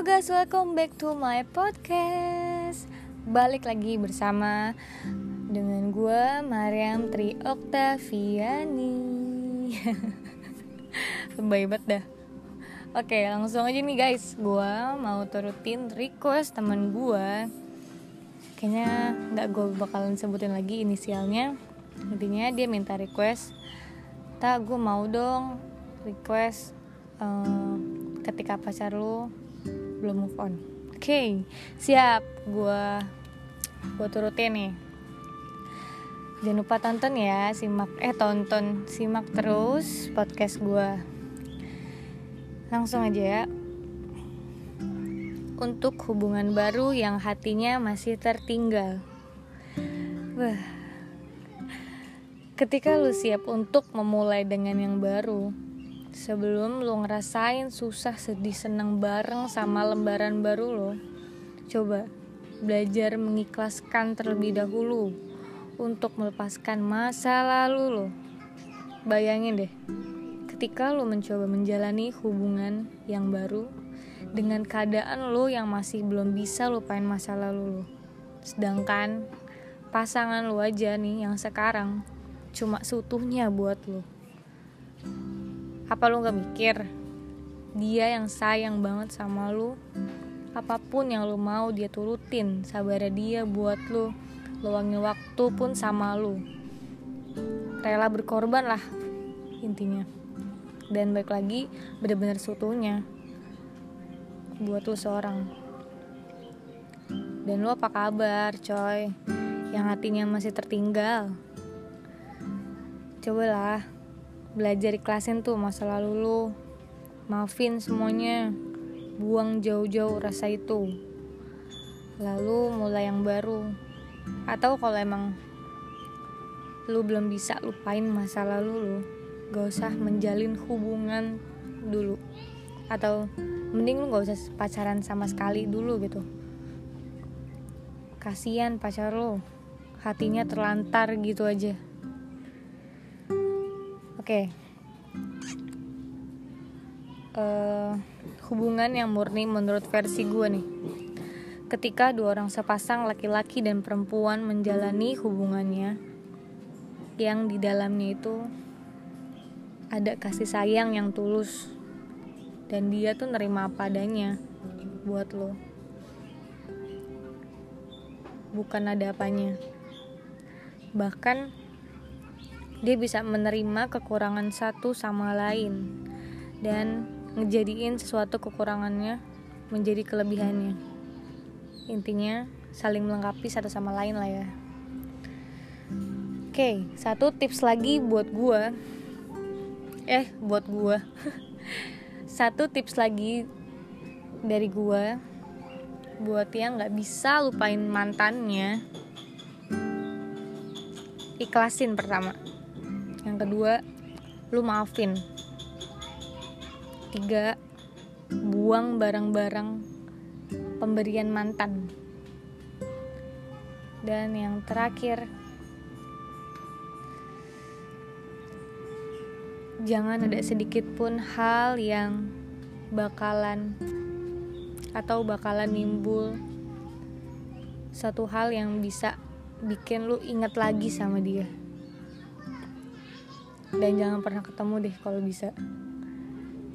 Guys, welcome back to my podcast. Balik lagi bersama dengan gue Mariam Tri Oktaviani Baik banget dah. Oke langsung aja nih guys. Gue mau turutin request teman gue Kayaknya gak gue bakalan sebutin lagi inisialnya. Intinya dia minta request. Tak gue mau dong request uh, ketika pacar lu belum move on. Oke okay, siap. Gue gue turutin nih. Jangan lupa tonton ya simak eh tonton simak terus podcast gue langsung aja ya. Untuk hubungan baru yang hatinya masih tertinggal. Wah. Ketika lu siap untuk memulai dengan yang baru Sebelum lo ngerasain susah sedih senang bareng sama lembaran baru lo Coba belajar mengikhlaskan terlebih dahulu Untuk melepaskan masa lalu lo. Bayangin deh Ketika lo mencoba menjalani hubungan yang baru Dengan keadaan lo yang masih belum bisa lupain masa lalu lo. Sedangkan pasangan lo aja nih yang sekarang Cuma seutuhnya buat lo apa lu gak mikir? Dia yang sayang banget sama lu. Apa pun yang lu mau dia turutin. Sabarnya dia buat lu. Luangin waktu pun sama lu. Rela berkorban lah intinya. Dan baik lagi bener-bener seutuhnya buat lu seorang. Dan lu apa kabar coy? Yang hatinya masih tertinggal. Cobalah belajar ikhlasin tuh masa lalu lu. Maafin semuanya. Buang jauh-jauh rasa itu. Lalu mulai yang baru. Atau kalau emang lu belum bisa lupain masa lalu lu gak usah menjalin hubungan dulu. Atau mending lu gak usah pacaran sama sekali dulu gitu. Kasihan pacar lo hatinya terlantar gitu aja Oke. Okay. Uh, eh, hubungan yang murni menurut versi gue nih. Ketika dua orang sepasang laki-laki dan perempuan menjalani hubungannya yang di dalamnya itu ada kasih sayang yang tulus dan dia tuh nerima apa adanya buat lo. Bukan ada apanya. Bahkan dia bisa menerima kekurangan satu sama lain dan ngejadiin sesuatu kekurangannya menjadi kelebihannya. Intinya saling melengkapi satu sama lain lah ya. Oke satu tips lagi buat gue eh buat gue satu tips lagi dari gue buat yang nggak bisa lupain mantannya ikhlasin pertama yang kedua lu maafin. Tiga buang barang-barang pemberian mantan. Dan yang terakhir jangan ada sedikit pun hal yang bakalan atau bakalan nimbul satu hal yang bisa bikin lu ingat lagi sama dia dan jangan pernah ketemu deh kalau bisa.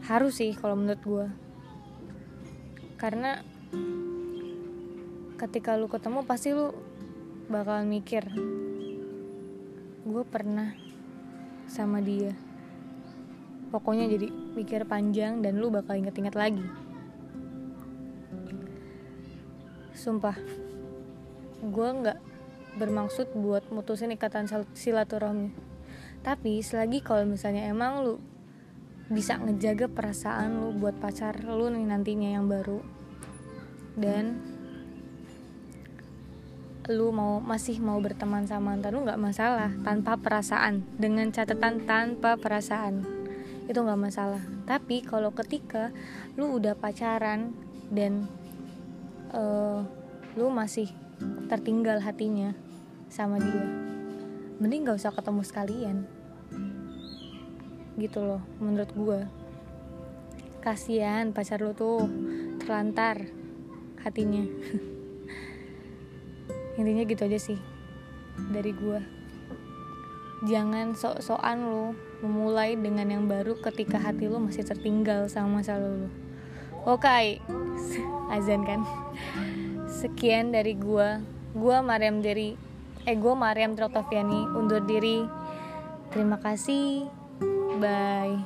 Harus sih kalau menurut gue karena ketika lu ketemu pasti lu bakal mikir gue pernah sama dia. Pokoknya jadi mikir panjang dan lu bakal inget-inget lagi. Sumpah gue nggak bermaksud buat mutusin ikatan silaturahmi tapi selagi kalau misalnya emang lu bisa ngejaga perasaan lu buat pacar lu nih nantinya yang baru dan lu mau masih mau berteman sama mantan lu nggak masalah. Tanpa perasaan. Dengan catatan tanpa perasaan. Itu nggak masalah. Tapi kalau ketika lu udah pacaran dan uh, lu masih tertinggal hatinya sama dia mending gak usah ketemu sekalian gitu loh menurut gue kasihan pacar lo tuh terlantar hatinya. Intinya gitu aja sih dari gue jangan sok-sokan lo memulai dengan yang baru ketika hati lo masih tertinggal sama masa lalu. Oke okay. azan kan. Sekian dari gue gue Mariam dari eh gue Mariam Trotoviani undur diri. Terima kasih bye